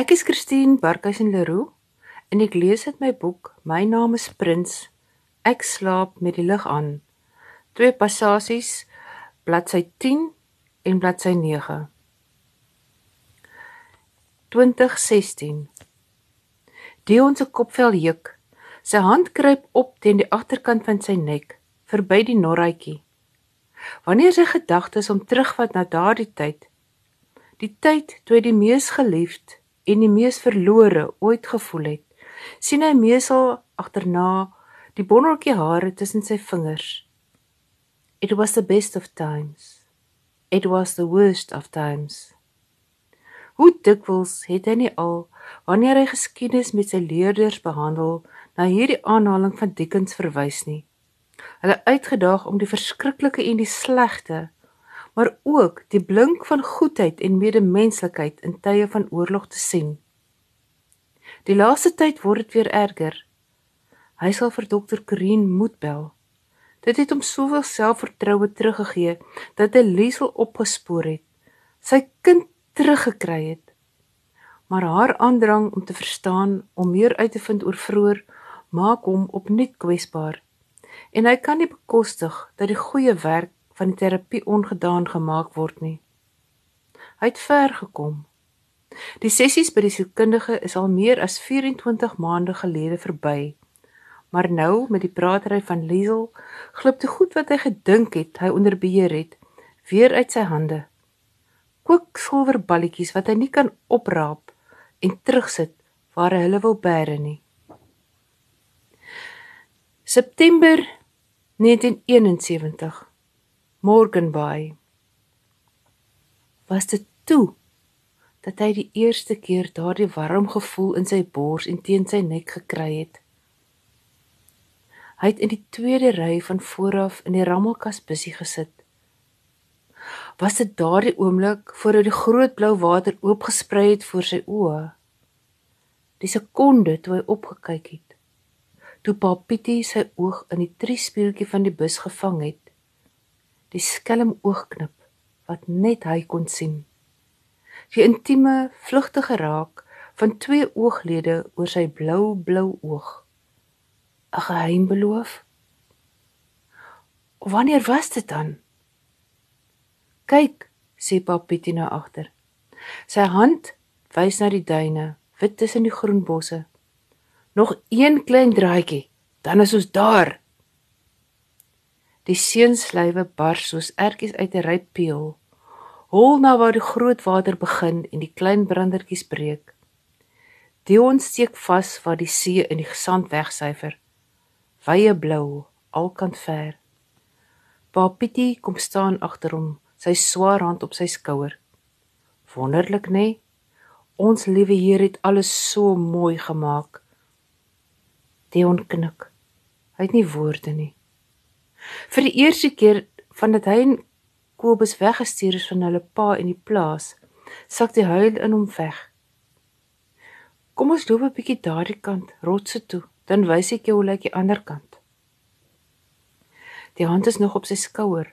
Ek is Christine Barkhuizen Leroux en ek lees uit my boek My naam is Prins. Ek slaap met die lig aan. Twee passasies bladsy 10 en bladsy 9. 2016. Dion se kopvel juk. Sy hand kruip op teen die agterkant van sy nek, verby die norratjie. Wanneer sy gedagtes om terugvat na daardie tyd, die tyd toe hy die mees geliefd en die mees verlore ooit gevoel het, sien hy mesel agterna die bonneltjie hare tussen sy vingers. It was the best of times. It was the worst of times. Hoe dikwels het hy nie al wanneer hy geskiedenis met sy leerders behandel na hierdie aanhaling van Dickens verwys nie hulle uitgedaag om die verskriklike en die slegte, maar ook die blink van goedheid en medemenslikheid in tye van oorlog te sien. Die laaste tyd word dit weer erger. Hy sal vir dokter Corine moet bel. Dit het hom soveel selfvertroue teruggegee dat hy Liesel opgespoor het, sy kind teruggekry het. Maar haar aandrang om te verstaan, om meer uit te vind oor vroeër, maak hom opnuut kwesbaar en hy kan nie bekostig dat die goeie werk van die terapie ongedaan gemaak word nie. Hy het ver gekom. Die sessies by die sielkundige is al meer as 24 maande gelede verby. Maar nou met die pratery van Liesel, glip die goed wat hy gedink het hy onder beheer het, weer uit sy hande. Kwiksilverballetjies wat hy nie kan opraap en terugsit waar hy hulle wil bære nie. September 1971 Morgenby Was dit toe dat hy die eerste keer daardie warm gevoel in sy bors en teen sy nek gekry het. Hy het in die tweede ry van vooraf in die rammelkas busie gesit. Was dit daardie oomblik voordat die groot blou water oopgesprei het voor sy oë? Die sekonde toe hy opgekyk het toe Pa Pietie sy oog in die triespieeltjie van die bus gevang het. Die skelm oogknip wat net hy kon sien. Die intieme, vlugtige raak van twee ooglede oor sy blou-blou oog. 'n Geheim beloof. Wanneer was dit dan? Kyk, sê Pa Pietie na agter. Sy hand wys na die duine, wit tussen die groen bosse. Nog een klein draaitjie, dan is ons daar. Die seenslywe bars soos ertjies uit 'n ryp peel. Hol na waar die groot water begin en die klein brandertjies breek. Dion steek vas waar die see in die sand wegsyfer. Wye blou, alkant ver. Pa Pietie kom staan agter hom, sy swaar hand op sy skouer. Wonderlik, nê? Nee? Ons liewe Heer het alles so mooi gemaak. Dion knik. Hy het nie woorde nie. Vir die eerste keer vandat hy en Kobus weggestuur is van hulle pa in die plaas, sak die huil in hom weg. Kom ons loop 'n bietjie daardie kant, rotse toe, dan wys ek jou hoe lyk die ander kant. Die hand is nog op sy skouer.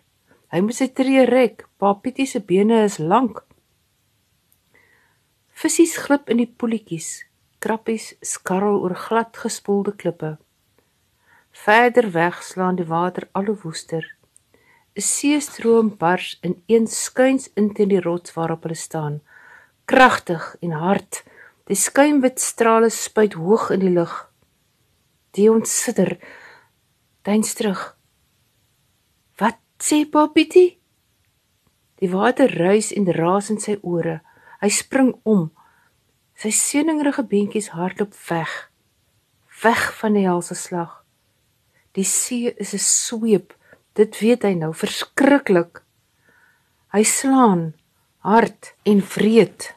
Hy moet sy tree rek. Pa Pietie se bene is lank. Visse glip in die poeltjies krappies skarrel oor glad gespoelde klippe. Verder weg slaan die water al hoe woester. 'n Seestroom bars in een skuins in teen die rots waarop hulle staan. Kragtig en hard. Die skuimwit strale spuit hoog in die lug. Die ons sidder. Deins terug. Wat sê Papietie? Die water ruis en raas in sy ore. Hy spring om. Sy seuningrige beentjies hardloop weg. Weg van die helse slag. Die see is 'n sweep. Dit weet hy nou verskriklik. Hy slaan hard en vreed.